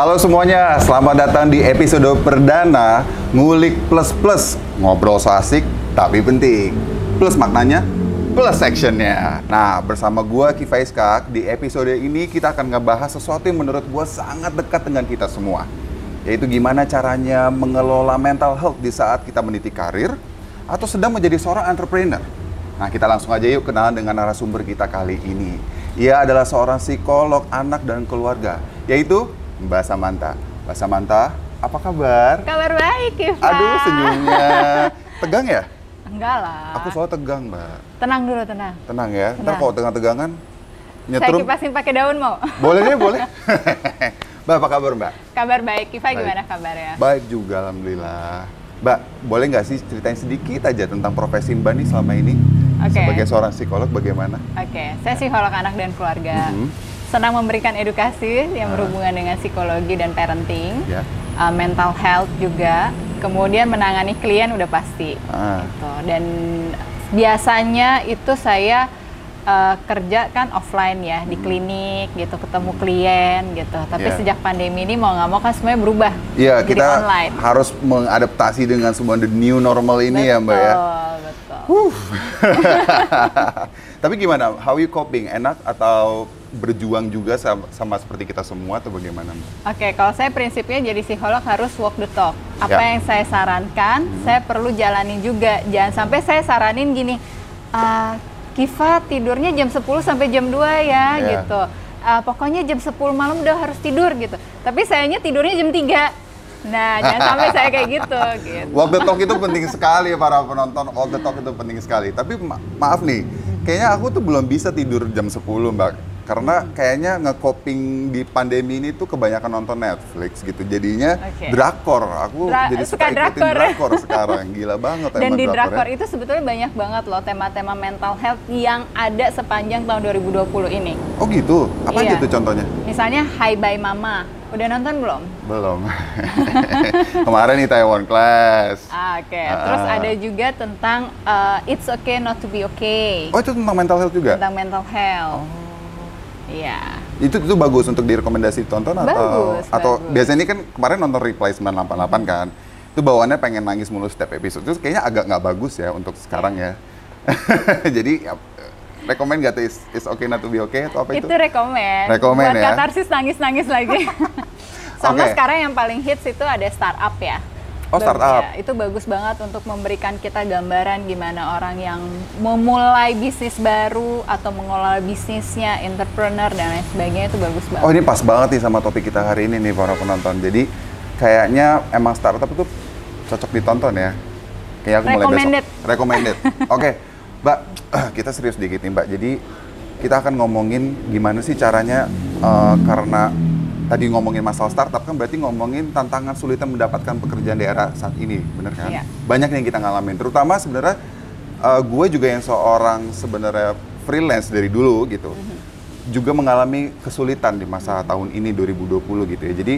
Halo semuanya, selamat datang di episode perdana Ngulik Plus Plus. Ngobrol so asik, tapi penting. Plus maknanya, plus actionnya. Nah, bersama gua Kifais Kak Di episode ini kita akan ngebahas sesuatu yang menurut gua sangat dekat dengan kita semua. Yaitu gimana caranya mengelola mental health di saat kita meniti karir Atau sedang menjadi seorang entrepreneur. Nah, kita langsung aja yuk kenalan dengan narasumber kita kali ini. Ia adalah seorang psikolog anak dan keluarga, yaitu Mbak Samantha. Mbak Samantha, apa kabar? Kabar baik, Kifa. Aduh, senyumnya. Tegang ya? Enggak lah. Aku selalu tegang, Mbak. Tenang dulu, tenang. Tenang ya. Ntar Tenang. kalau tegang-tegangan, Saya nyetrum. kipasin pakai daun mau. Boleh deh, boleh. Mbak, apa kabar, Mbak? Kabar baik, Kifa Baik. gimana kabarnya? Baik juga, Alhamdulillah. Mbak, boleh nggak sih ceritain sedikit aja tentang profesi Mbak nih selama ini? Oke. Sebagai seorang psikolog, bagaimana? Oke, saya psikolog anak dan keluarga. Mhm. Senang memberikan edukasi yang Ah. berhubungan dengan psikologi dan parenting, Ya. uh, mental health juga. Kemudian menangani klien udah pasti. Ah. Gitu. Dan biasanya itu saya uh, kerja kan offline ya di klinik gitu, ketemu klien gitu. Tapi Hmm. Ya. sejak pandemi ini mau nggak mau kan semuanya berubah. Iya, jadi kita online. harus mengadaptasi dengan semua the new normal ini ya, Mbak ya. Betul, betul. Tapi gimana? How you coping? Enak atau berjuang juga sama, sama seperti kita semua atau bagaimana? Oke, kalau saya prinsipnya jadi psikolog harus walk the talk. Apa Ya. yang saya sarankan, saya perlu jalanin juga. Jangan sampai saya saranin gini, "Ah, Kifa tidurnya jam 10 sampai jam 2 ya, Ya. gitu. Ah, pokoknya jam 10 malam udah harus tidur gitu. Tapi sayanya tidurnya jam 3. Nah, jangan sampai saya kayak gitu, gitu. Walk the talk itu penting sekali para penonton. Walk the talk itu penting sekali. Tapi ma- maaf nih, kayaknya aku tuh belum bisa tidur jam 10, Mbak. Karena kayaknya nge-coping di pandemi ini tuh kebanyakan nonton Netflix gitu. Jadinya Oke. drakor. Aku Dra- jadi suka, suka ikutin drakor. drakor sekarang. Gila banget Dan emang di drakor drakornya. itu sebetulnya banyak banget loh tema-tema mental health yang ada sepanjang tahun 2020 ini. Oh gitu? Apa Iya. gitu contohnya? Misalnya Hi Bye Mama. Udah nonton belum? Belum. Kemarin nih Taiwan Class. Ah, Oke, Ah. terus ada juga tentang uh, It's Okay Not to Be Okay Oh itu tentang mental health juga? tentang mental health. Iya. Itu itu bagus untuk direkomendasi tonton atau Bagus, atau bagus. biasanya ini kan kemarin nonton Reply 988 kan. Itu bawaannya pengen nangis mulu setiap episode. Itu kayaknya agak nggak bagus ya untuk sekarang ya. Jadi ya, rekomend gak tuh is, is okay not to be okay atau apa itu? Itu rekomen. Rekomen Buat ya. katarsis nangis-nangis lagi. Sama Oke. sekarang yang paling hits itu ada startup ya. Oh, startup. ya. Itu bagus banget untuk memberikan kita gambaran gimana orang yang memulai bisnis baru atau mengelola bisnisnya, entrepreneur dan lain sebagainya itu bagus banget. Oh ini pas banget nih sama topik kita hari ini nih para penonton. Jadi kayaknya emang startup itu cocok ditonton ya. Kayak aku mulai besok. Recommended. Oke, Mbak, kita serius dikit nih Mbak. Jadi kita akan ngomongin gimana sih caranya eh, karena tadi ngomongin masalah startup kan berarti ngomongin tantangan sulitnya mendapatkan pekerjaan di era saat ini, bener kan? Iya. Banyak yang kita ngalamin. Terutama sebenarnya eh, gue juga yang seorang sebenarnya freelance dari dulu gitu juga mengalami kesulitan di masa tahun ini 2020 gitu ya. Jadi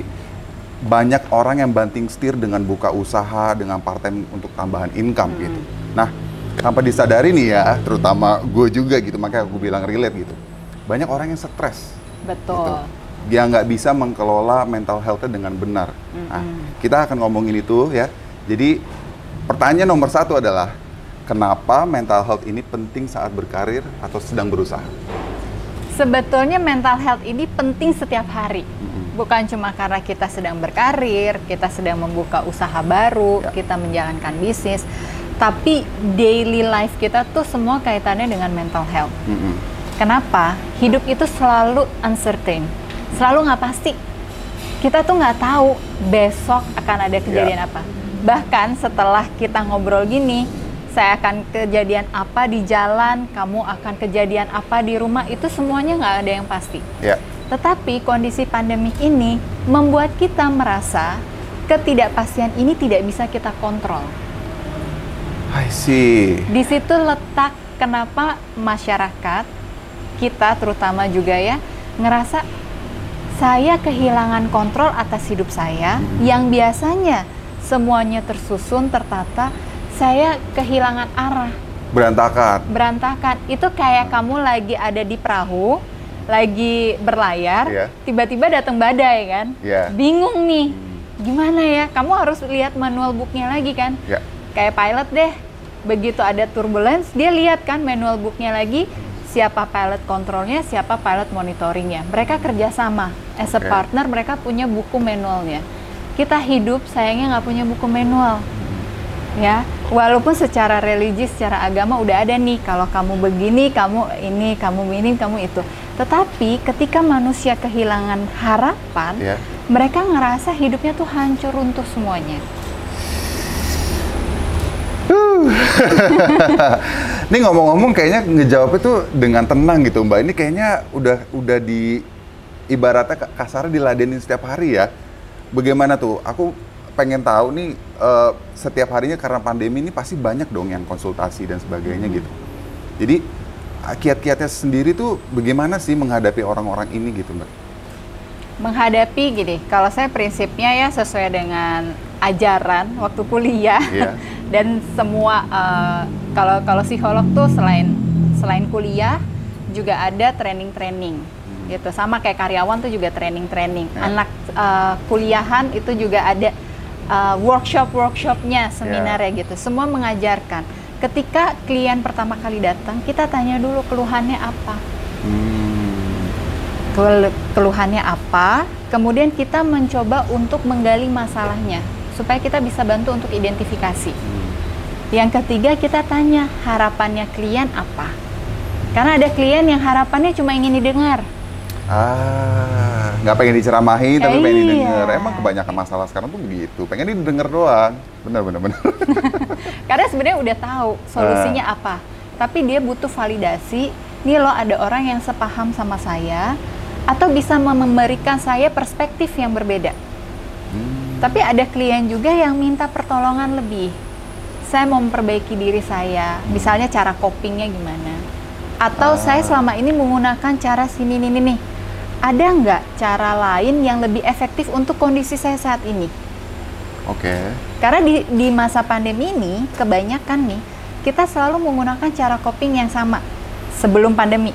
banyak orang yang banting setir dengan buka usaha dengan part time untuk tambahan income gitu. Nah, tanpa disadari nih ya, terutama gue juga gitu, makanya aku bilang relate gitu. Banyak orang yang stres Betul. gitu. Dia nggak bisa mengelola mental health-nya dengan benar. Nah, kita akan ngomongin itu ya. Jadi pertanyaan nomor satu adalah kenapa mental health ini penting saat berkarir atau sedang berusaha? Sebetulnya mental health ini penting setiap hari. Bukan cuma karena kita sedang berkarir, kita sedang membuka usaha baru, Ya. kita menjalankan bisnis, tapi daily life kita tuh semua kaitannya dengan mental health. Mm-mm. Kenapa? Hidup itu selalu uncertain, selalu nggak pasti. Kita tuh nggak tahu besok akan ada kejadian Ya. apa. Bahkan setelah kita ngobrol gini, saya akan kejadian apa di jalan, kamu akan kejadian apa di rumah, itu semuanya nggak ada yang pasti. Ya. Tetapi kondisi pandemik ini membuat kita merasa ketidakpastian ini tidak bisa kita kontrol. I see. Di situ letak kenapa masyarakat kita terutama juga ya ngerasa saya kehilangan kontrol atas hidup saya yang biasanya semuanya tersusun tertata saya kehilangan arah Berantakan. berantakan itu kayak kamu lagi ada di perahu lagi berlayar, Iya. tiba-tiba datang badai kan, Iya. bingung nih, gimana ya? Kamu harus lihat manual booknya lagi kan, Ya. kayak pilot deh. Begitu ada turbulence, dia lihat kan manual booknya lagi, siapa pilot kontrolnya, siapa pilot monitoringnya. Mereka kerjasama, as a Oke. partner mereka punya buku manualnya. Kita hidup sayangnya nggak punya buku manual ya walaupun secara religi secara agama udah ada nih kalau kamu begini kamu ini kamu ini kamu itu tetapi ketika manusia kehilangan harapan Ya. mereka ngerasa hidupnya tuh hancur runtuh semuanya Ini ngomong-ngomong kayaknya ngejawab itu dengan tenang gitu Mbak. Ini kayaknya udah udah di ibaratnya ka- kasarnya diladenin setiap hari ya. Bagaimana tuh? Aku pengen tahu nih eh, setiap harinya karena pandemi ini pasti banyak dong yang konsultasi dan sebagainya gitu. Jadi ah, kiat-kiatnya sendiri tuh bagaimana sih menghadapi orang-orang ini gitu Mbak? menghadapi gini kalau saya prinsipnya ya sesuai dengan ajaran waktu kuliah. Iya. dan semua eh, kalau kalau psikolog tuh selain selain kuliah juga ada training-training. Gitu. Sama kayak karyawan tuh juga training-training. Ya. anak eh, kuliahan itu juga ada eh, workshop-workshop-nya seminar ya. gitu. Semua mengajarkan. Ketika klien pertama kali datang kita tanya dulu keluhannya apa. Hmm. Kel- keluhannya apa, kemudian kita mencoba untuk menggali masalahnya supaya kita bisa bantu untuk identifikasi. Yang ketiga kita tanya harapannya klien apa. Karena ada klien yang harapannya cuma ingin didengar. Ah, nggak pengen diceramahi tapi pengen Iya. didengar. Emang kebanyakan masalah sekarang tuh begitu. Pengen didengar doang. Bener bener bener. Karena sebenarnya udah tahu solusinya apa. Tapi dia butuh validasi. Nih loh ada orang yang sepaham sama saya atau bisa memberikan saya perspektif yang berbeda. Tapi ada klien juga yang minta pertolongan lebih. Saya mau memperbaiki diri saya, misalnya cara copingnya gimana. Atau saya selama ini menggunakan cara sini nih nih. Ada nggak cara lain yang lebih efektif untuk kondisi saya saat ini? Oke. Karena di, di masa pandemi ini, kebanyakan nih, kita selalu menggunakan cara coping yang sama sebelum pandemi.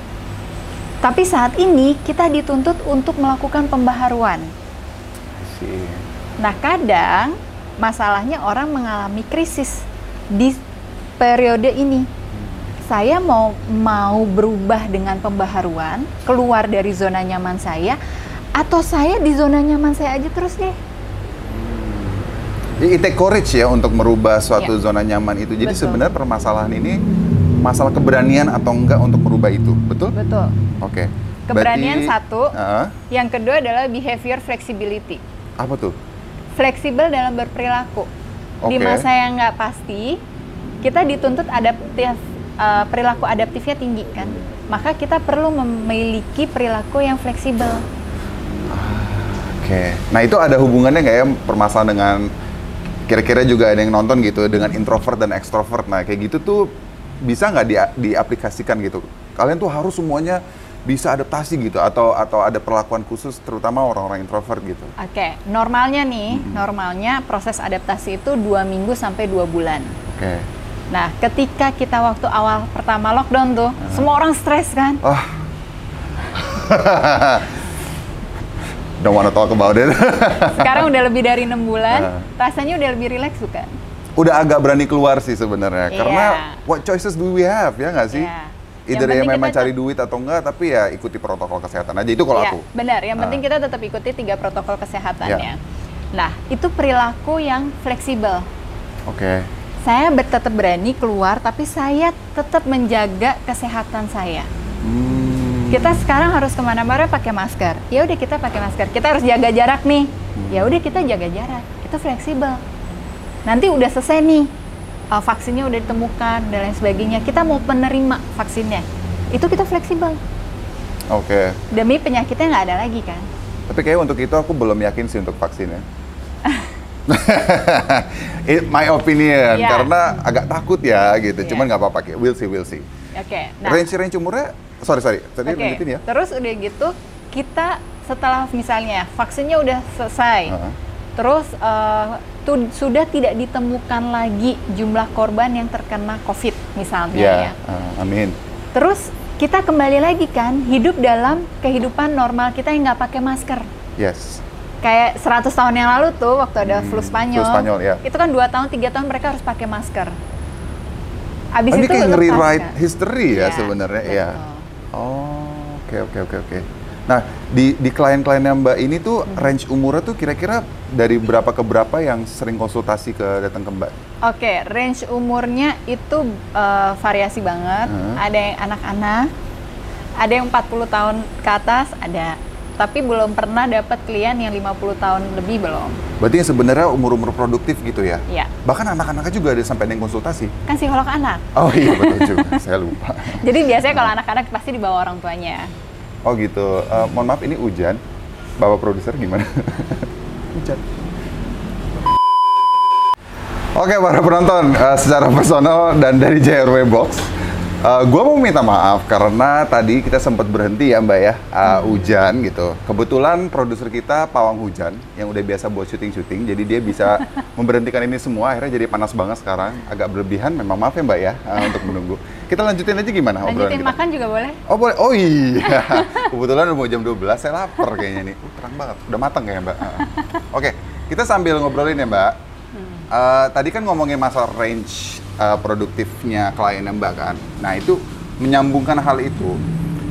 Tapi saat ini kita dituntut untuk melakukan pembaharuan. Sih. Nah, kadang masalahnya orang mengalami krisis di periode ini. Saya mau mau berubah dengan pembaharuan, keluar dari zona nyaman saya, atau saya di zona nyaman saya aja terus deh. It take courage ya untuk merubah suatu Iya. zona nyaman itu. Jadi Betul. sebenarnya permasalahan ini masalah keberanian atau enggak untuk merubah itu. Betul? Betul. Oke. Keberanian Berarti- satu. Heeh. Yang kedua adalah behavior flexibility. apa tuh? Fleksibel dalam berperilaku. Di Oke. masa yang nggak pasti, kita dituntut adaptif, eh, perilaku adaptifnya tinggi kan. Maka kita perlu memiliki perilaku yang fleksibel. Oke. Nah itu ada hubungannya nggak ya permasalahan dengan kira-kira juga ada yang nonton gitu dengan introvert dan extrovert. Nah kayak gitu tuh bisa nggak dia- diaplikasikan gitu? Kalian tuh harus semuanya bisa adaptasi gitu atau atau ada perlakuan khusus terutama orang-orang introvert gitu. Oke, normalnya nih, normalnya proses adaptasi itu dua minggu sampai dua bulan. Oke. Nah, ketika kita waktu awal pertama lockdown tuh, semua orang stres kan? Ah. Don't wanna talk about it. Sekarang udah lebih dari enam bulan, Ah. rasanya udah lebih rileks bukan? Udah agak berani keluar sih sebenarnya. Iya. Karena what choices do we have ya nggak sih? Iya. Either Yang ya memang cari duit atau enggak, tapi ya ikuti protokol kesehatan aja. Itu kalau Iya, aku. benar. Yang Ah. penting kita tetap ikuti tiga protokol kesehatannya. Iya. Nah, itu perilaku yang fleksibel. Oke. Saya ber- tetap berani keluar, tapi saya tetap menjaga kesehatan saya. Hmm. Kita sekarang harus ke mana-mana pakai masker. Ya udah kita pakai masker. Kita harus jaga jarak nih. Ya udah kita jaga jarak. Itu fleksibel. Nanti udah selesai nih. Uh, vaksinnya udah ditemukan dan lain sebagainya. Kita mau penerima vaksinnya. Itu kita fleksibel. Oke. Demi penyakitnya nggak ada lagi kan. Tapi kayak untuk itu aku belum yakin sih untuk vaksin ya. It my opinion Iya. karena agak takut ya gitu. Iya. Cuman nggak apa-apa kayak we'll see we'll see. Oke. Nah, range range umurnya sorry sorry tadi Oke, lanjutin ya. terus udah gitu kita setelah misalnya vaksinnya udah selesai, Heeh. terus eh, tu- sudah tidak ditemukan lagi jumlah korban yang terkena COVID misalnya Iya, ya. uh, amin. Terus kita kembali lagi kan hidup dalam kehidupan normal kita yang nggak pakai masker. Yes. Kayak 100 tahun yang lalu tuh waktu ada Hmm, flu Spanyol. flu Spanyol, ya. Itu kan dua tahun, tiga tahun mereka harus pakai masker. Abis Oh, ini itu kayak nge-rewrite kan? history ya Iya, sebenarnya ya. Oh, oke oke oke oke. Nah, di di klien-kliennya Mbak ini tuh Hmm. range umurnya tuh kira-kira dari berapa ke berapa yang sering konsultasi ke datang ke Mbak? Oke, range umurnya itu eh, variasi banget. Hmm. Ada yang anak-anak, ada yang 40 tahun ke atas, ada. Tapi belum pernah dapat klien yang 50 tahun lebih belum. Berarti yang sebenarnya umur-umur produktif gitu ya? Iya. Bahkan anak-anaknya juga ada sampai ada yang konsultasi. Kan psikolog anak. Oh iya betul juga, saya lupa. Jadi biasanya kalau anak-anak pasti dibawa orang tuanya. Oh gitu. Eh, mohon maaf ini hujan. Bapak produser gimana? hujan. Oke para penonton, eh, secara personal dan dari JRW Box, gue mau minta maaf karena tadi kita sempat berhenti ya Mbak ya, eh, hujan gitu. Kebetulan produser kita pawang hujan yang udah biasa buat syuting-syuting, jadi dia bisa memberhentikan ini semua. Akhirnya jadi panas banget sekarang, agak berlebihan. Memang maaf ya Mbak ya eh, untuk menunggu. Kita lanjutin aja gimana obrolan Lanjutin kita? makan juga boleh. Oh boleh, oh iya. Kebetulan udah mau jam 12, saya lapar kayaknya nih. Uh, terang banget, udah matang kayaknya mbak. Ah. Oke, kita sambil ngobrolin ya mbak. Eh, tadi kan ngomongin masalah range eh, produktifnya kliennya mbak kan. Nah itu menyambungkan hal itu.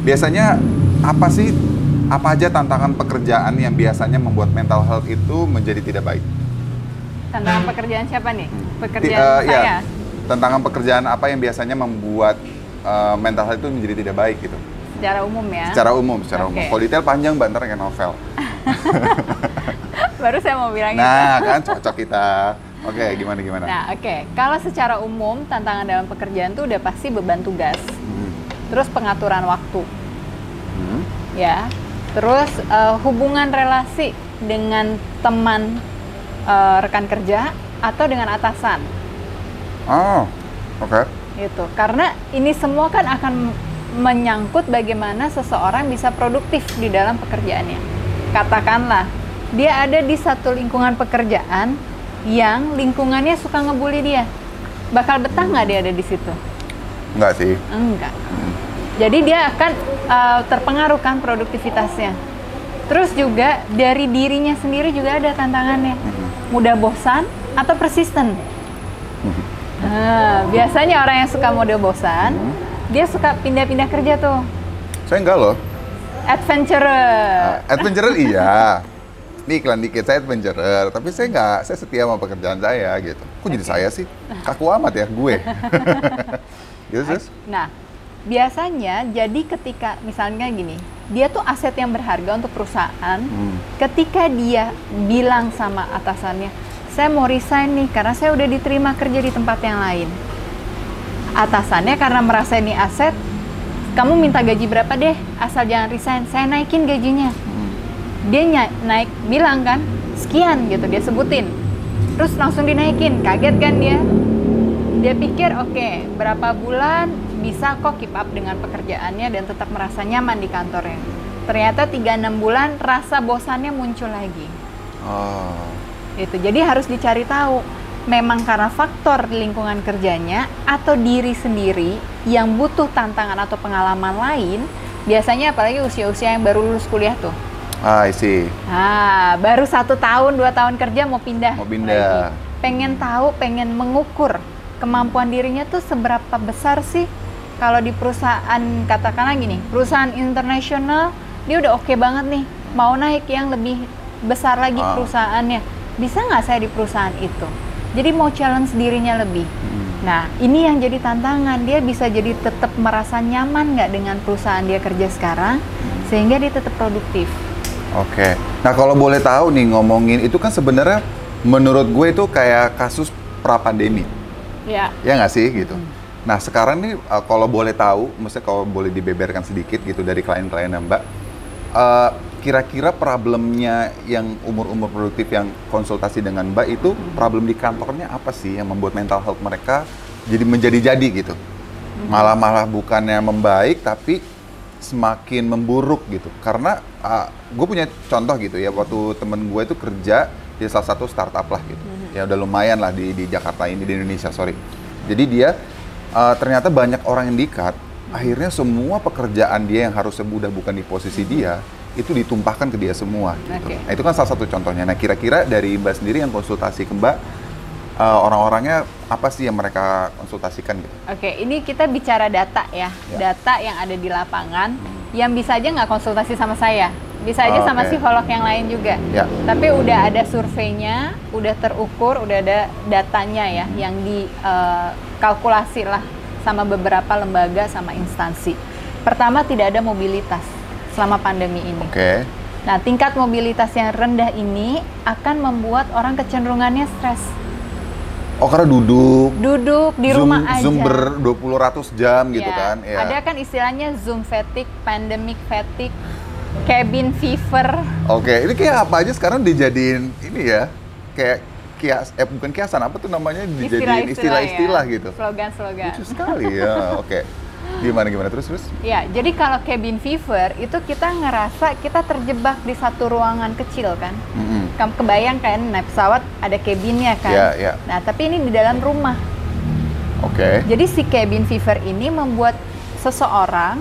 Biasanya apa sih, apa aja tantangan pekerjaan yang biasanya membuat mental health itu menjadi tidak baik? Tantangan pekerjaan siapa nih? Ti- Pekerjaan eh, saya. ya, tantangan pekerjaan apa yang biasanya membuat eh, mental health itu menjadi tidak baik gitu? Secara umum ya. Secara umum, secara umum. Oke. Kalau detail panjang mbak, ntar kayak novel. Baru saya mau bilang itu. Nah, kan cocok kita. Oke, gimana gimana? Nah, oke. Kalau secara umum tantangan dalam pekerjaan tuh udah pasti beban tugas. Hmm. Terus pengaturan waktu, Hmm. ya. Terus eh, hubungan relasi dengan teman eh, rekan kerja atau dengan atasan, Oh, oke. gitu. Karena ini semua kan akan menyangkut bagaimana seseorang bisa produktif di dalam pekerjaannya. Katakanlah dia ada di satu lingkungan pekerjaan yang lingkungannya suka ngebully dia, bakal betah nggak dia ada di situ? Enggak sih. Enggak. Hmm. Jadi dia akan uh, terpengaruh kan produktivitasnya. Terus juga dari dirinya sendiri juga ada tantangannya. Hmm. Mudah bosan atau persisten. Nah, biasanya orang yang suka mode bosan, Hmm. dia suka pindah-pindah kerja tuh. Saya enggak loh. Adventurer. Uh, adventurer iya. Ini iklan dikit, saya adventurer. Tapi saya enggak, saya setia sama pekerjaan saya gitu. Kok jadi saya sih? Kaku amat ya, gue. gitu, sis? Nah, biasanya jadi ketika misalnya gini, dia tuh aset yang berharga untuk perusahaan. Hmm. Ketika dia bilang sama atasannya, saya mau resign nih karena saya udah diterima kerja di tempat yang lain. Atasannya karena merasa ini aset, kamu minta gaji berapa deh, asal jangan resign, saya naikin gajinya. Dia naik, bilang kan, sekian gitu, dia sebutin. Terus langsung dinaikin, kaget kan dia? Dia pikir, oke, berapa bulan bisa kok keep up dengan pekerjaannya dan tetap merasa nyaman di kantornya. Ternyata 3-6 bulan rasa bosannya muncul lagi. Oh. Itu. Jadi harus dicari tahu memang karena faktor lingkungan kerjanya atau diri sendiri yang butuh tantangan atau pengalaman lain. Biasanya apalagi usia-usia yang baru lulus kuliah tuh. Ah, I see. Ah, baru satu tahun dua tahun kerja mau pindah. Mau pindah. lagi. Pengen tahu, pengen mengukur kemampuan dirinya tuh seberapa besar sih kalau di perusahaan katakanlah gini, perusahaan internasional dia udah oke banget nih, mau naik yang lebih besar lagi Ah. perusahaannya, bisa nggak saya di perusahaan itu? Jadi mau challenge dirinya lebih. Hmm. Nah, ini yang jadi tantangan. Dia bisa jadi tetap merasa nyaman nggak dengan perusahaan dia kerja sekarang, sehingga dia tetap produktif. Oke. Nah kalau boleh tahu nih ngomongin itu kan sebenarnya menurut gue itu kayak kasus pra pandemi, Ya. ya nggak sih gitu. Nah sekarang nih uh, kalau boleh tahu, maksudnya kalau boleh dibeberkan sedikit gitu dari klien-klien Mbak, uh, kira-kira problemnya yang umur-umur produktif yang konsultasi dengan Mbak itu problem di kantornya apa sih yang membuat mental health mereka jadi menjadi-jadi gitu? Malah-malah bukannya membaik tapi semakin memburuk gitu. Karena gue punya contoh gitu ya waktu temen gue itu kerja di salah satu startup lah gitu. Ya udah lumayan lah di di Jakarta ini di Indonesia sorry. Jadi dia uh, ternyata banyak orang yang dikat akhirnya semua pekerjaan dia yang harusnya udah bukan di posisi dia itu ditumpahkan ke dia semua. Gitu. Oke. Nah itu kan salah satu contohnya. Nah kira-kira dari Mbak sendiri yang konsultasi ke Mbak eh, orang-orangnya apa sih yang mereka konsultasikan gitu? Oke, ini kita bicara data ya, Ya. data yang ada di lapangan, yang bisa aja nggak konsultasi sama saya, bisa aja sama Oke. psikolog yang lain juga. Ya. Tapi udah ada surveinya, udah terukur, udah ada datanya ya, Hmm. yang dikalkulasi lah sama beberapa lembaga sama instansi. Pertama tidak ada mobilitas selama pandemi ini. Oke. Nah, tingkat mobilitas yang rendah ini akan membuat orang kecenderungannya stres. Oh karena duduk. Duduk di Zoom, rumah aja. Zoom ber 20 ratus jam gitu Ya, kan. Ya. Ada kan istilahnya Zoom fatigue, pandemic fatigue, cabin fever. Oke, ini kayak apa aja sekarang dijadiin ini ya, kayak kias, eh bukan kiasan, apa tuh namanya dijadiin istilah-istilah ya. gitu. Slogan-slogan. Lucu sekali ya, oke. Gimana gimana terus terus? Ya, jadi kalau cabin fever itu kita ngerasa kita terjebak di satu ruangan kecil kan. Mm-mm. Kamu kebayang kan naik pesawat ada cabinnya kan. Ya, ya. Nah, tapi ini di dalam rumah. Oke. Jadi si cabin fever ini membuat seseorang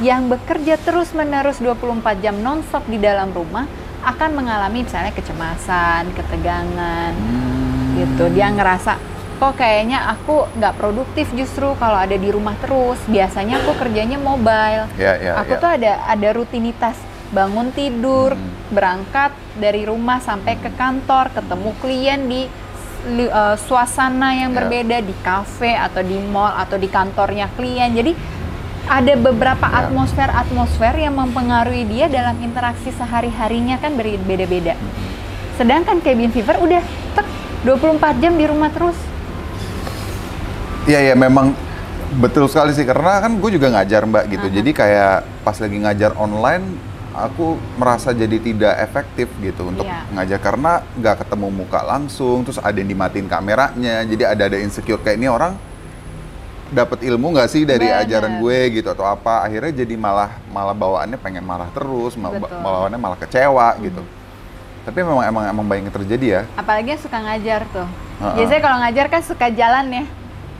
yang bekerja terus-menerus 24 jam nonstop di dalam rumah akan mengalami misalnya kecemasan, ketegangan, Hmm. gitu. Dia ngerasa kok kayaknya aku nggak produktif justru kalau ada di rumah terus. Biasanya aku kerjanya mobile. Ya, ya, aku ya. tuh ada ada rutinitas bangun tidur, Hmm. berangkat dari rumah sampai ke kantor, ketemu klien di eh, suasana yang Ya. berbeda di kafe atau di mall atau di kantornya klien. Jadi ada beberapa Ya. atmosfer-atmosfer yang mempengaruhi dia dalam interaksi sehari-harinya kan berbeda-beda. Sedangkan cabin fever udah tek 24 jam di rumah terus. Iya ya memang betul sekali sih karena kan gue juga ngajar mbak gitu. Aha. Jadi kayak pas lagi ngajar online aku merasa jadi tidak efektif gitu untuk Iya. ngajar karena nggak ketemu muka langsung, terus ada yang dimatiin kameranya, jadi ada ada insecure kayak ini orang dapat ilmu nggak sih dari Bener. ajaran gue gitu atau apa akhirnya jadi malah malah bawaannya pengen marah terus, mal- Betul. bawaannya malah kecewa gitu. Tapi memang emang emang banyak terjadi ya. apalagi yang suka ngajar tuh. Ha-ha. Biasanya kalau ngajar kan suka jalan ya.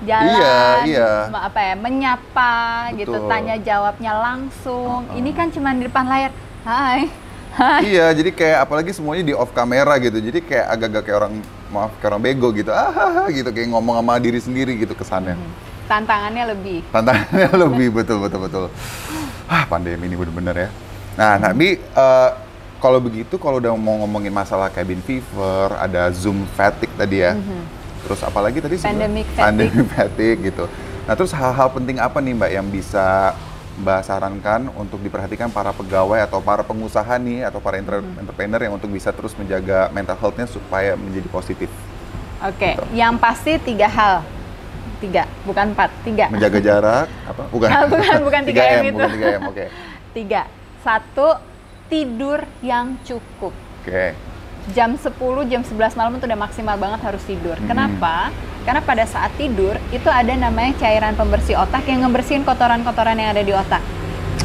Jalan, Iya, iya. apa ya, menyapa gitu, Betul. tanya jawabnya langsung. Ha-ha. Ini kan cuma di depan layar. Hai. Hai. iya, jadi kayak apalagi semuanya di off kamera gitu. Jadi kayak agak-agak kayak orang maaf kayak orang bego gitu. Ah, ah, ah, gitu kayak ngomong sama diri sendiri gitu kesannya. Tantangannya lebih. Tantangannya lebih betul betul betul. Ah, pandemi ini bener-bener ya. Nah, Nabi eh, kalau begitu kalau udah mau ngomongin masalah cabin fever, ada Zoom fatigue tadi ya. Terus apalagi tadi? Pandemic fatigue. Pandemic fatigue gitu. Nah, terus hal-hal penting apa nih Mbak yang bisa Mbak sarankan untuk diperhatikan para pegawai atau para pengusaha nih atau para entre- entrepreneur yang untuk bisa terus menjaga mental health-nya supaya menjadi positif. Oke, Gitu. yang pasti tiga hal. Tiga, bukan empat, tiga. Menjaga jarak apa? Bukan. Bukan, bukan 3M itu. Bukan 3M, oke. Tiga. Satu, tidur yang cukup. Oke. Jam 10, jam 11 malam itu udah maksimal banget harus tidur. Hmm. Kenapa? Karena pada saat tidur itu ada namanya cairan pembersih otak yang ngebersihin kotoran-kotoran yang ada di otak.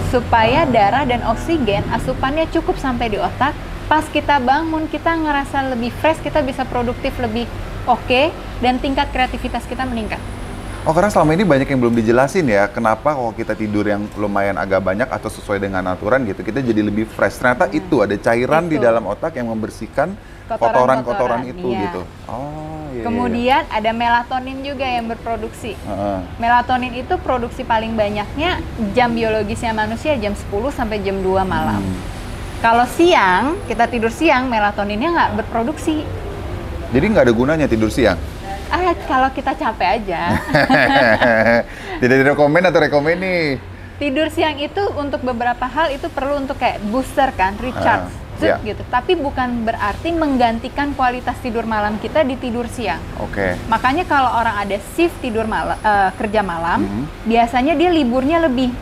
Supaya darah dan oksigen asupannya cukup sampai di otak. Pas kita bangun kita ngerasa lebih fresh, kita bisa produktif lebih oke dan tingkat kreativitas kita meningkat. Oh karena selama ini banyak yang belum dijelasin ya kenapa kalau kita tidur yang lumayan agak banyak atau sesuai dengan aturan gitu kita jadi lebih fresh. Ternyata itu ada cairan di Itu. dalam otak yang membersihkan Kotoran-kotoran, kotoran-kotoran itu iya. gitu. Oh iya. iya, Kemudian ada melatonin juga yang berproduksi. iya. Heeh. Melatonin itu produksi paling banyaknya jam biologisnya manusia jam 10 sampai jam 2 malam. Hmm. Kalau siang, kita tidur siang, melatoninnya nggak berproduksi. Jadi nggak ada gunanya tidur siang. Ah, kalau kita capek aja. Tidak direkomend atau rekomend nih? tidur siang itu untuk beberapa hal itu perlu untuk kayak booster kan, recharge. Ah, Zut, iya. gitu. Tapi bukan berarti menggantikan kualitas tidur malam kita di tidur siang. Oke. Makanya kalau orang ada shift tidur malam, kerja malam, Mhm. biasanya dia liburnya lebih.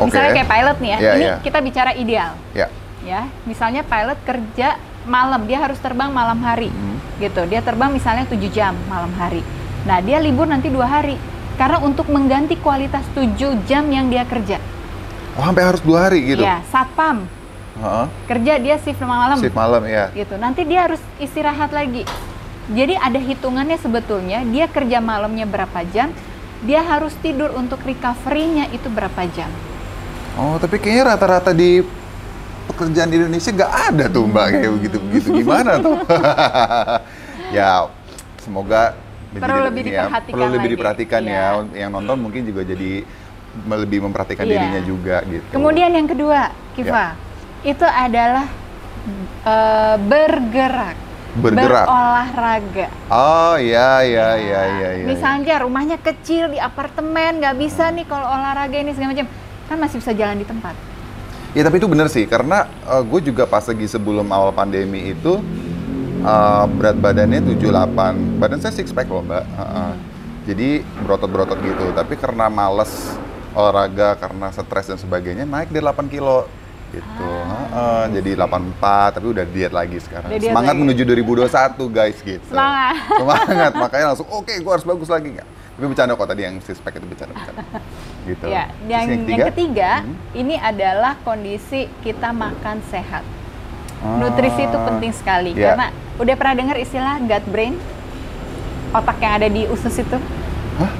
Oke. Misalnya kayak pilot nih ya. Iya, ini iya. kita bicara ideal. Ya. ya misalnya pilot kerja malam dia harus terbang malam hari Hmm. gitu dia terbang misalnya 7 jam malam hari nah dia libur nanti dua hari karena untuk mengganti kualitas 7 jam yang dia kerja Oh sampai harus dua hari gitu? ya satpam Heeh. kerja dia shift malam Shift malam ya. gitu nanti dia harus istirahat lagi jadi ada hitungannya sebetulnya dia kerja malamnya berapa jam dia harus tidur untuk recovery-nya itu berapa jam. Oh, tapi kayaknya rata-rata di pekerjaan di Indonesia nggak ada tuh mbak kayak begitu begitu gimana tuh? ya semoga Perlu lebih ini diperhatikan perlu lebih lagi. diperhatikan Iya. ya. Yang nonton mungkin juga jadi lebih memperhatikan Iya. dirinya juga gitu. Kemudian yang kedua, Kiva, itu adalah eh, bergerak, Bergerak. berolahraga. Oh iya iya iya iya. iya. Misalnya rumahnya kecil di apartemen, nggak bisa nih kalau olahraga ini segala macam, kan masih bisa jalan di tempat. Ya tapi itu bener sih karena gue juga pas lagi sebelum awal pandemi itu eh, berat badannya 78 badan saya six pack loh mbak. Heeh. jadi berotot-berotot gitu. Tapi karena males olahraga karena stres dan sebagainya naik dari 8 kilo. Gitu. Heeh, jadi 84 tapi udah diet lagi sekarang. Udah diet semangat lagi. menuju 2021 guys gitu. Semangat. semangat. Makanya langsung oke gue harus bagus lagi. nggak tapi bercanda kok tadi yang six pack itu bercanda bercanda gitu Ya, Terus yang, yang ketiga Hmm. ini adalah kondisi kita makan sehat. Ah, Nutrisi itu penting sekali iya. karena udah pernah dengar istilah gut brain? Otak yang ada di usus itu? Hah?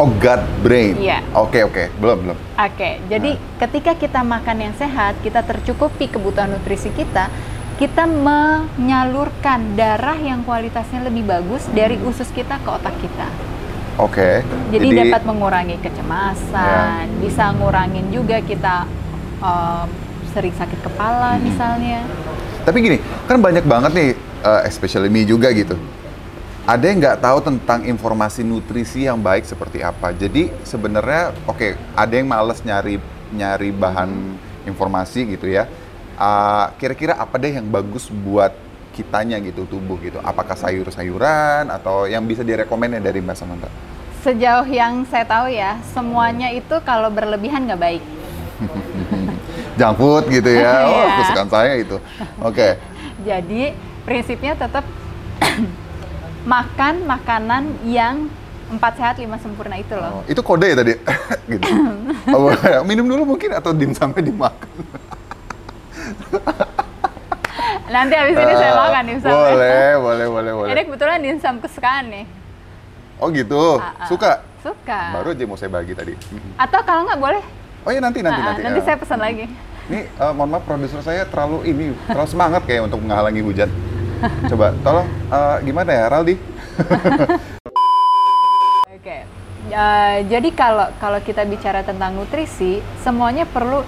Oh, gut brain. Iya. Oke, oke. Belum, belum. Oke, jadi ketika kita makan yang sehat, kita tercukupi kebutuhan nutrisi kita, kita menyalurkan darah yang kualitasnya lebih bagus dari usus kita ke otak kita. Oke. Jadi, dapat mengurangi kecemasan, bisa ngurangin juga kita um, sering sakit kepala Hmm. misalnya. Tapi gini, kan banyak banget nih, uh, especially me juga gitu. Ada yang nggak tahu tentang informasi nutrisi yang baik seperti apa. Jadi sebenarnya, oke, ada yang males nyari nyari bahan informasi gitu ya. Uh, Kira-kira apa deh yang bagus buat kitanya gitu tubuh gitu? Apakah sayur-sayuran atau yang bisa direkomend dari Mbak Samantha? Sejauh yang saya tahu ya, semuanya itu kalau berlebihan nggak baik. Junk food gitu ya. Oh, Iya. kesukaan saya itu. Oke. Jadi prinsipnya tetap makan makanan yang empat sehat lima sempurna itu loh. Oh, itu kode ya tadi? gitu. Oh, minum dulu mungkin atau dimsumnya dimakan. Nanti habis ini saya makan nih Ah, Boleh, boleh, boleh, boleh. Ini kebetulan dimsum kesukaan nih. Oh gitu. Ah, ah. Suka? Suka. Baru aja mau saya bagi tadi. Atau kalau nggak boleh, Oh iya nanti nanti ah, nanti. nanti ya. saya pesan lagi. Ini eh, mohon maaf produser saya terlalu ini terlalu semangat kayak untuk menghalangi hujan. Coba tolong eh, gimana ya Raldi? Oke. Eh, jadi kalau kalau kita bicara tentang nutrisi, semuanya perlu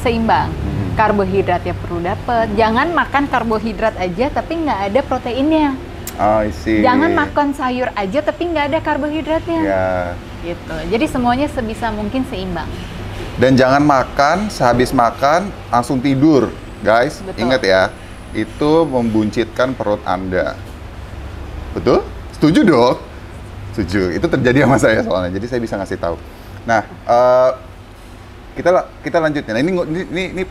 seimbang. Hmm. Karbohidrat ya perlu dapat. Jangan makan karbohidrat aja tapi nggak ada proteinnya. Oh, I see. Jangan makan sayur aja tapi nggak ada karbohidratnya. Ya. Gitu. Jadi semuanya sebisa mungkin seimbang. Dan jangan makan sehabis makan langsung tidur, guys. Betul. Ingat ya, itu membuncitkan perut Anda. Betul? Setuju dong? Setuju. Itu terjadi sama saya soalnya. Jadi saya bisa ngasih tahu. Nah, eh, kita kita lanjutin. Nah, ini ini ini,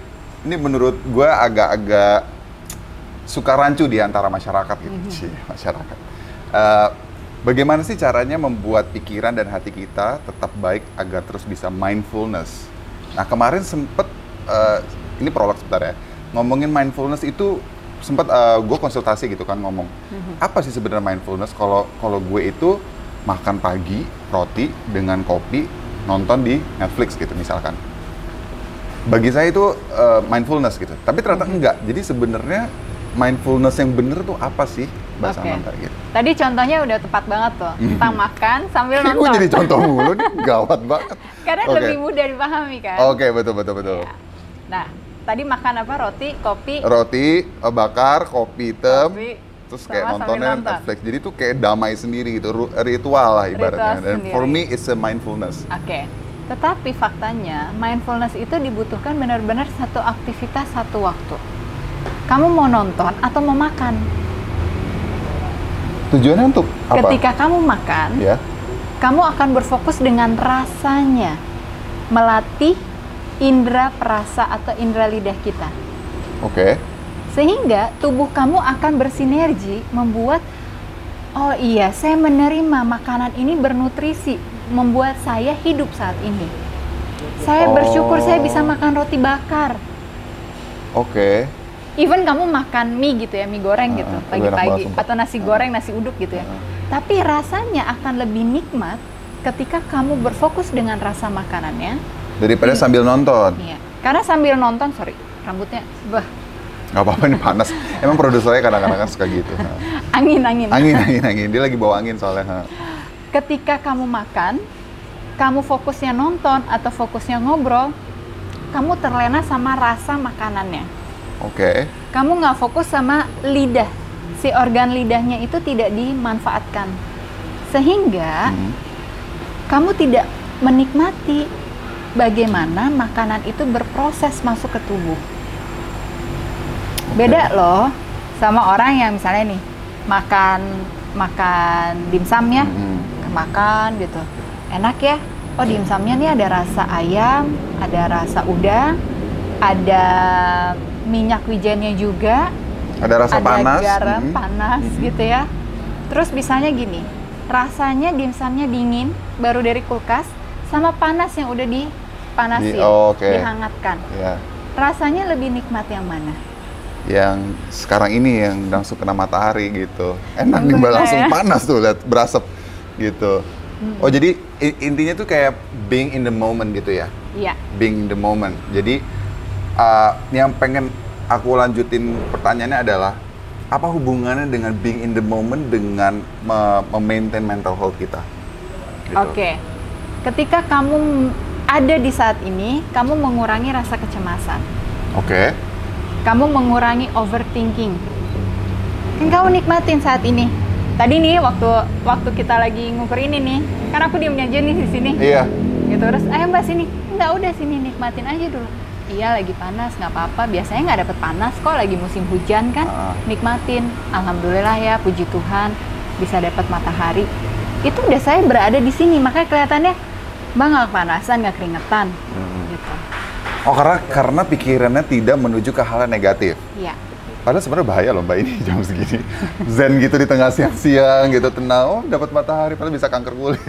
ini menurut gue agak-agak suka rancu di antara masyarakat gitu, Cie, masyarakat. Eh, bagaimana sih caranya membuat pikiran dan hati kita tetap baik agar terus bisa mindfulness? Nah kemarin sempet eh, ini prolog sebentar ya. Ngomongin mindfulness itu sempat gue konsultasi gitu kan ngomong apa sih sebenarnya mindfulness? Kalau kalau gue itu makan pagi roti dengan kopi nonton di Netflix gitu misalkan bagi saya itu eh, mindfulness gitu tapi ternyata enggak jadi sebenarnya mindfulness yang bener tuh apa sih Mbak Oke. Samantha gitu Tadi contohnya udah tepat banget tuh tentang makan sambil gue nonton. jadi contoh mulu nih gawat banget Karena Oke. lebih mudah dipahami kan. oke betul betul betul Ya. Nah, tadi makan apa? Roti, kopi, roti eh, bakar kopi hitam kopi, terus sama kayak sambil nontonnya nonton. Netflix jadi tuh kayak damai sendiri gitu ritual lah ibaratnya Ritual dan for sendiri. me it's a mindfulness Oke. Tetapi faktanya mindfulness itu dibutuhkan benar-benar satu aktivitas satu waktu. Kamu mau nonton atau mau makan? tujuannya untuk apa Ketika kamu makan, ya kamu akan berfokus dengan rasanya, melatih indera perasa atau indera lidah kita. oke Sehingga tubuh kamu akan bersinergi membuat oh iya, saya menerima makanan ini bernutrisi, membuat saya hidup saat ini. Saya bersyukur saya bisa Oh. makan roti bakar. oke Even kamu makan mie gitu ya, mie goreng gitu Ah, enak pagi-pagi atau nasi goreng, nasi uduk gitu ya. Ah. Tapi rasanya akan lebih nikmat ketika kamu berfokus dengan rasa makanannya, Daripada Hmm. sambil nonton. iya. Karena sambil nonton, sorry, rambutnya, bah, Gak apa-apa ini panas. Emang produsernya kadang-kadang suka gitu. Angin, angin. Angin, angin, angin. Dia lagi bawa angin soalnya. Ketika kamu makan, kamu fokusnya nonton atau fokusnya ngobrol, kamu terlena sama rasa makanannya. Oke. Kamu nggak fokus sama lidah. Si organ lidahnya itu tidak dimanfaatkan. Sehingga Hmm. kamu tidak menikmati bagaimana makanan itu berproses masuk ke tubuh. Beda loh sama orang yang misalnya nih makan makan dimsum ya, Hmm. Makan gitu. Enak ya. Oh, dimsumnya nih ada rasa ayam, ada rasa udang, ada minyak wijennya juga, Ada rasa ada panas. garam Hmm. panas gitu ya. Terus bisanya gini, rasanya dimsumnya dingin baru dari kulkas sama panas yang udah dipanasin, Di- oh, oke. dihangatkan. Ya. Rasanya lebih nikmat yang mana? Yang sekarang ini yang langsung kena matahari gitu. Enak nih, langsung ya? panas tuh lihat berasap gitu. Hmm. Oh jadi intinya tuh kayak being in the moment gitu ya. Iya, being in the moment. Jadi uh, yang pengen aku lanjutin pertanyaannya adalah apa hubungannya dengan being in the moment dengan me- memaintain mental health kita? Gitu. Oke. Ketika kamu ada di saat ini, kamu mengurangi rasa kecemasan. Oke. Kamu mengurangi overthinking. Kan kamu nikmatin saat ini. Tadi nih waktu waktu kita lagi ngukur ini nih, kan aku diam aja nih di sini. Iya. Gitu terus, ayo mbak sini. Enggak udah sini nikmatin aja dulu. Iya lagi panas nggak apa-apa. Biasanya nggak dapet panas kok lagi musim hujan kan. Ah. Nikmatin. Alhamdulillah ya puji Tuhan bisa dapat matahari. Itu udah saya berada di sini makanya kelihatannya mbak nggak kepanasan nggak keringetan. Hmm. Gitu. Oh karena karena pikirannya tidak menuju ke hal yang negatif. Iya. Padahal sebenarnya bahaya loh mbak ini jam segini. Zen gitu di tengah siang-siang gitu tenang. Oh dapat matahari padahal bisa kanker kulit.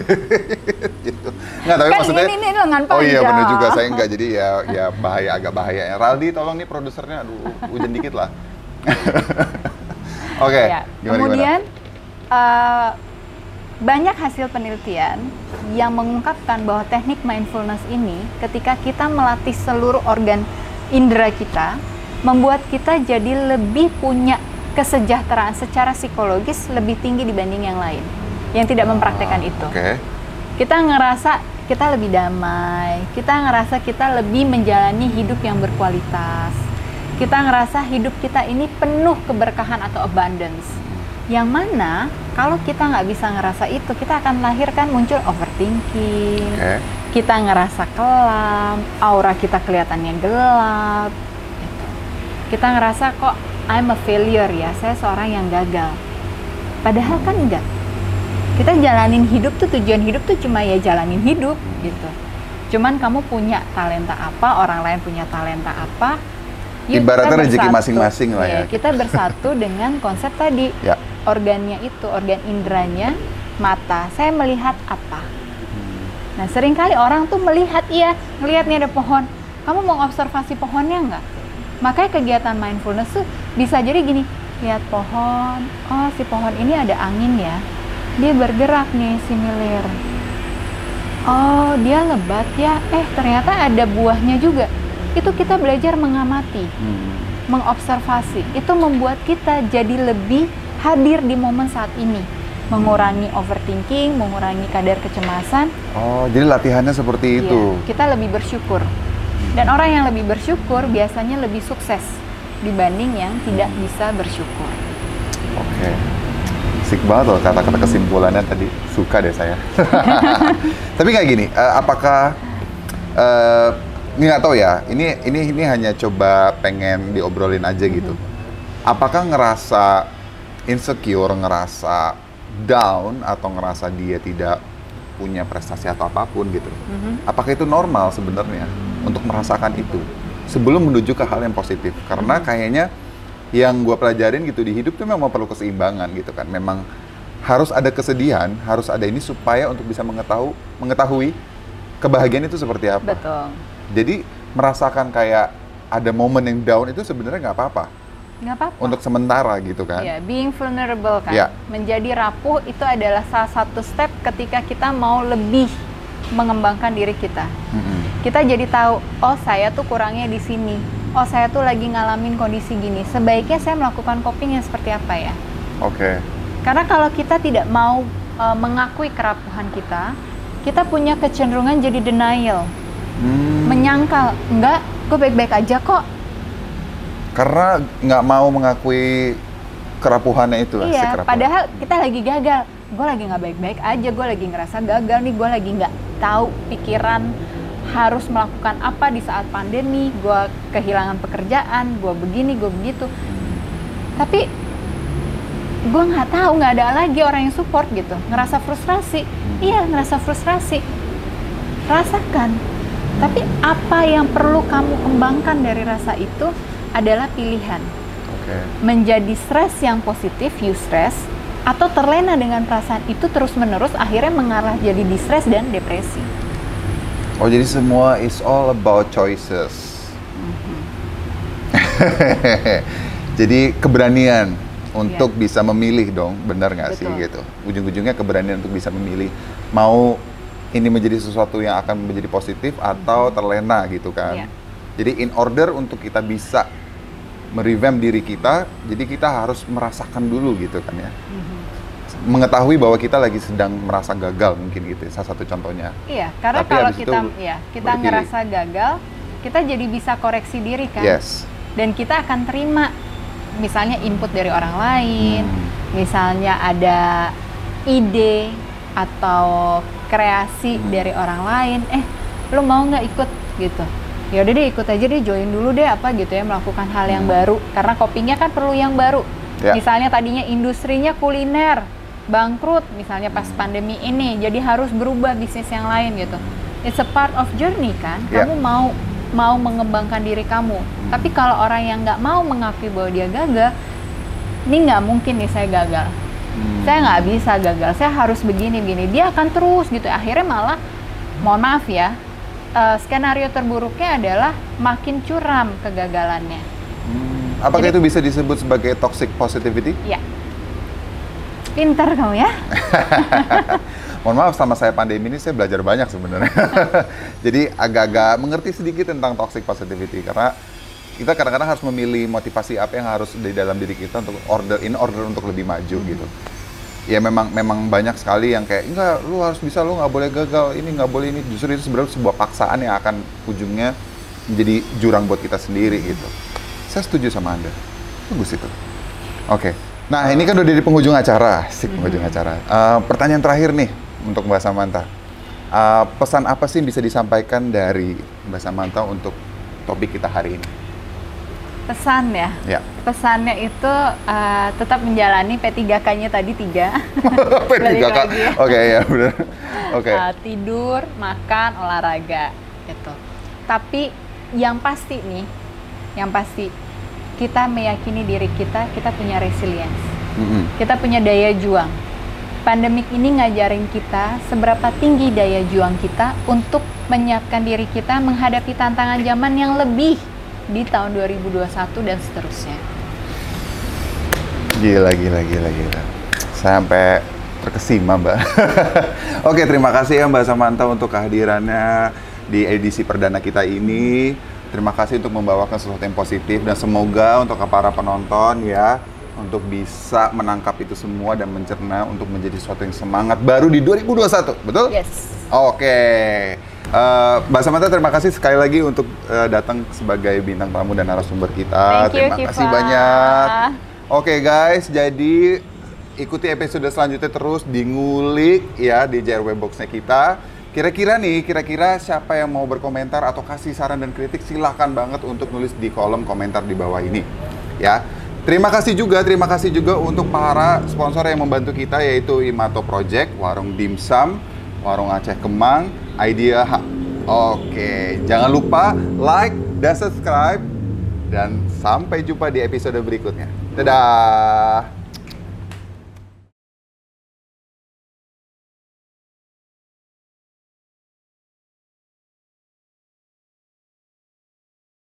gitu. Nggak tapi Kan maksudnya. ini, ini lengan Oh iya benar panjang. juga saya enggak jadi ya ya bahaya agak bahaya. ya. Raldi tolong nih produsernya aduh hujan dikit lah. Oke. Ya. Gimana Kemudian eh, banyak hasil penelitian yang mengungkapkan bahwa teknik mindfulness ini ketika kita melatih seluruh organ indera kita membuat kita jadi lebih punya kesejahteraan secara psikologis lebih tinggi dibanding yang lain yang tidak mempraktekkan itu. Oke. Kita ngerasa kita lebih damai, kita ngerasa kita lebih menjalani hidup yang berkualitas. Kita ngerasa hidup kita ini penuh keberkahan atau abundance. Yang mana kalau kita nggak bisa ngerasa itu, kita akan lahirkan muncul overthinking. Oke. Kita ngerasa kelam, aura kita kelihatannya gelap. Kita ngerasa kok I'm a failure ya, saya seorang yang gagal. Padahal kan enggak kita jalanin hidup tuh tujuan hidup tuh cuma ya jalanin hidup gitu. Cuman kamu punya talenta apa, orang lain punya talenta apa. yuk Ibaratnya rezeki masing-masing lah ya. Iya, Kita bersatu dengan konsep tadi. Ya. Organnya itu, organ indranya, mata. Saya melihat apa. Nah, sering kali orang tuh melihat iya, ngelihat nih ada pohon. Kamu mau observasi pohonnya nggak? Makanya kegiatan mindfulness tuh bisa jadi gini, lihat pohon. Oh, si pohon ini ada angin ya. Dia bergerak nih si milir. Oh, dia lebat ya. Eh, ternyata ada buahnya juga. Itu kita belajar mengamati, Hmm. mengobservasi. Itu membuat kita jadi lebih hadir di momen saat ini. Mengurangi overthinking, mengurangi kadar kecemasan, Oh jadi latihannya seperti itu. Iya, kita lebih bersyukur. Dan orang yang lebih bersyukur biasanya lebih sukses dibanding yang tidak bisa bersyukur. Oke. Sik banget loh kata-kata kesimpulannya tadi. Suka deh saya. Tapi kayak gini, eh, apakah eh, ini nggak tahu ya. Ini ini ini hanya coba pengen diobrolin aja gitu. Apakah ngerasa insecure, ngerasa down atau ngerasa dia tidak punya prestasi atau apa pun gitu? Apakah itu normal sebenarnya untuk merasakan itu sebelum menuju ke hal yang positif? Karena kayaknya yang gue pelajarin gitu di hidup tuh memang perlu keseimbangan gitu kan. Memang harus ada kesedihan, harus ada ini supaya untuk bisa mengetahui mengetahui kebahagiaan itu seperti apa. Betul. Jadi merasakan kayak ada momen yang down itu sebenarnya nggak apa-apa Nggak apa-apa. untuk sementara gitu kan. Ya, being vulnerable kan. Iya. Menjadi rapuh itu adalah salah satu step ketika kita mau lebih mengembangkan diri kita. Mm-mm. Kita jadi tahu, oh saya tuh kurangnya di sini. Oh saya tuh lagi ngalamin kondisi gini. Sebaiknya saya melakukan coping yang seperti apa ya? Oke. Karena kalau kita tidak mau uh, mengakui kerapuhan kita, kita punya kecenderungan jadi denial, Hmm. menyangkal, enggak, gue baik-baik aja kok. Karena nggak mau mengakui kerapuhannya itu lah, si iya, kerapuhan. padahal kita lagi gagal. Gue lagi nggak baik-baik aja, gue lagi ngerasa gagal nih, gue lagi nggak tahu pikiran harus melakukan apa di saat pandemi, gue kehilangan pekerjaan, gue begini, gue begitu. Tapi gue nggak tahu, nggak ada lagi orang yang support gitu, ngerasa frustrasi. Iya, ngerasa frustrasi. Rasakan. Tapi apa yang perlu kamu kembangkan dari rasa itu adalah pilihan Oke. menjadi stres yang positif, eustress, atau terlena dengan perasaan itu terus-menerus akhirnya mengarah jadi distress dan depresi. Oh jadi semua is all about choices. jadi keberanian untuk Iya. bisa memilih dong, benar nggak sih gitu? Ujung-ujungnya keberanian untuk bisa memilih mau ini menjadi sesuatu yang akan menjadi positif atau terlena gitu kan? Iya. Jadi in order untuk kita bisa merevamp diri kita, jadi kita harus merasakan dulu gitu kan ya. Mengetahui bahwa kita lagi sedang merasa gagal mungkin gitu, salah satu contohnya. Iya, karena Tapi kalau kita ya kita pilih. ngerasa gagal, kita jadi bisa koreksi diri kan. Yes. Dan kita akan terima misalnya input dari orang lain, Hmm. misalnya ada ide atau kreasi Hmm. dari orang lain, eh lu mau nggak ikut gitu? Ya udah deh ikut aja deh join dulu deh apa gitu ya melakukan hal yang Hmm. baru karena kopinya kan perlu yang baru. Ya. Misalnya tadinya industrinya kuliner bangkrut misalnya pas Hmm. pandemi ini jadi harus berubah bisnis yang lain gitu. It's a part of journey kan. Ya. Kamu mau mau mengembangkan diri kamu. Tapi kalau orang yang nggak mau mengakui bahwa dia gagal, ini nggak mungkin nih saya gagal. Hmm. Saya nggak bisa gagal. Saya harus begini begini. Dia akan terus gitu. Akhirnya malah, mohon maaf ya, eh, skenario terburuknya adalah makin curam kegagalannya. Hmm, Apakah Jadi- itu bisa disebut sebagai toxic positivity? Ya. Pinter kamu ya. Mohon maaf sama saya pandemi ini saya belajar banyak sebenarnya. Jadi agak-agak mengerti sedikit tentang toxic positivity karena kita kadang-kadang harus memilih motivasi apa yang harus di dalam diri kita untuk order in order untuk lebih maju gitu. Ya memang memang banyak sekali yang kayak enggak lu harus bisa lu nggak boleh gagal ini nggak boleh ini justru itu sebenarnya sebuah paksaan yang akan ujungnya menjadi jurang buat kita sendiri gitu. Saya setuju sama anda. Bagus itu. Oke. Nah, ini kan udah di penghujung acara, sih penghujung acara. Eh, pertanyaan terakhir nih untuk Mbak Samantha. Eh, pesan apa sih yang bisa disampaikan dari Mbak Samantha untuk topik kita hari ini? Pesan ya. Ya. Pesannya itu eh, tetap menjalani P3K-nya tadi tiga. Balik P3K. lagi ya. Oke, ya benar. Oke. Uh, tidur, makan, olahraga gitu. Tapi yang pasti nih, yang pasti kita meyakini diri kita, kita punya resilience. Mm-mm. Kita punya daya juang. Pandemik ini ngajarin kita seberapa tinggi daya juang kita untuk menyiapkan diri kita menghadapi tantangan zaman yang lebih di tahun 2021 dan seterusnya. Gila, gila, gila, gila. Sampai terkesima, Mbak. Oke, terima kasih ya Mbak Samantha untuk kehadirannya di edisi perdana kita ini. Terima kasih untuk membawakan sesuatu yang positif dan semoga untuk para penonton ya untuk bisa menangkap itu semua dan mencerna untuk menjadi sesuatu yang semangat baru di 2021, betul? Yes. Oke. Eh, Mbak Samantha terima kasih sekali lagi untuk eh, datang sebagai bintang tamu dan narasumber kita. Thank you, terima Kiva. kasih banyak. Oke guys, jadi ikuti episode selanjutnya terus di ngulik ya di JRW Box-nya kita. Kira-kira nih, kira-kira siapa yang mau berkomentar atau kasih saran dan kritik silahkan banget untuk nulis di kolom komentar di bawah ini. Ya. Terima kasih juga, terima kasih juga untuk para sponsor yang membantu kita yaitu Imato Project, Warung Dimsum, Warung Aceh Kemang, Idea Hub. Oke, jangan lupa like dan subscribe dan sampai jumpa di episode berikutnya. Dadah.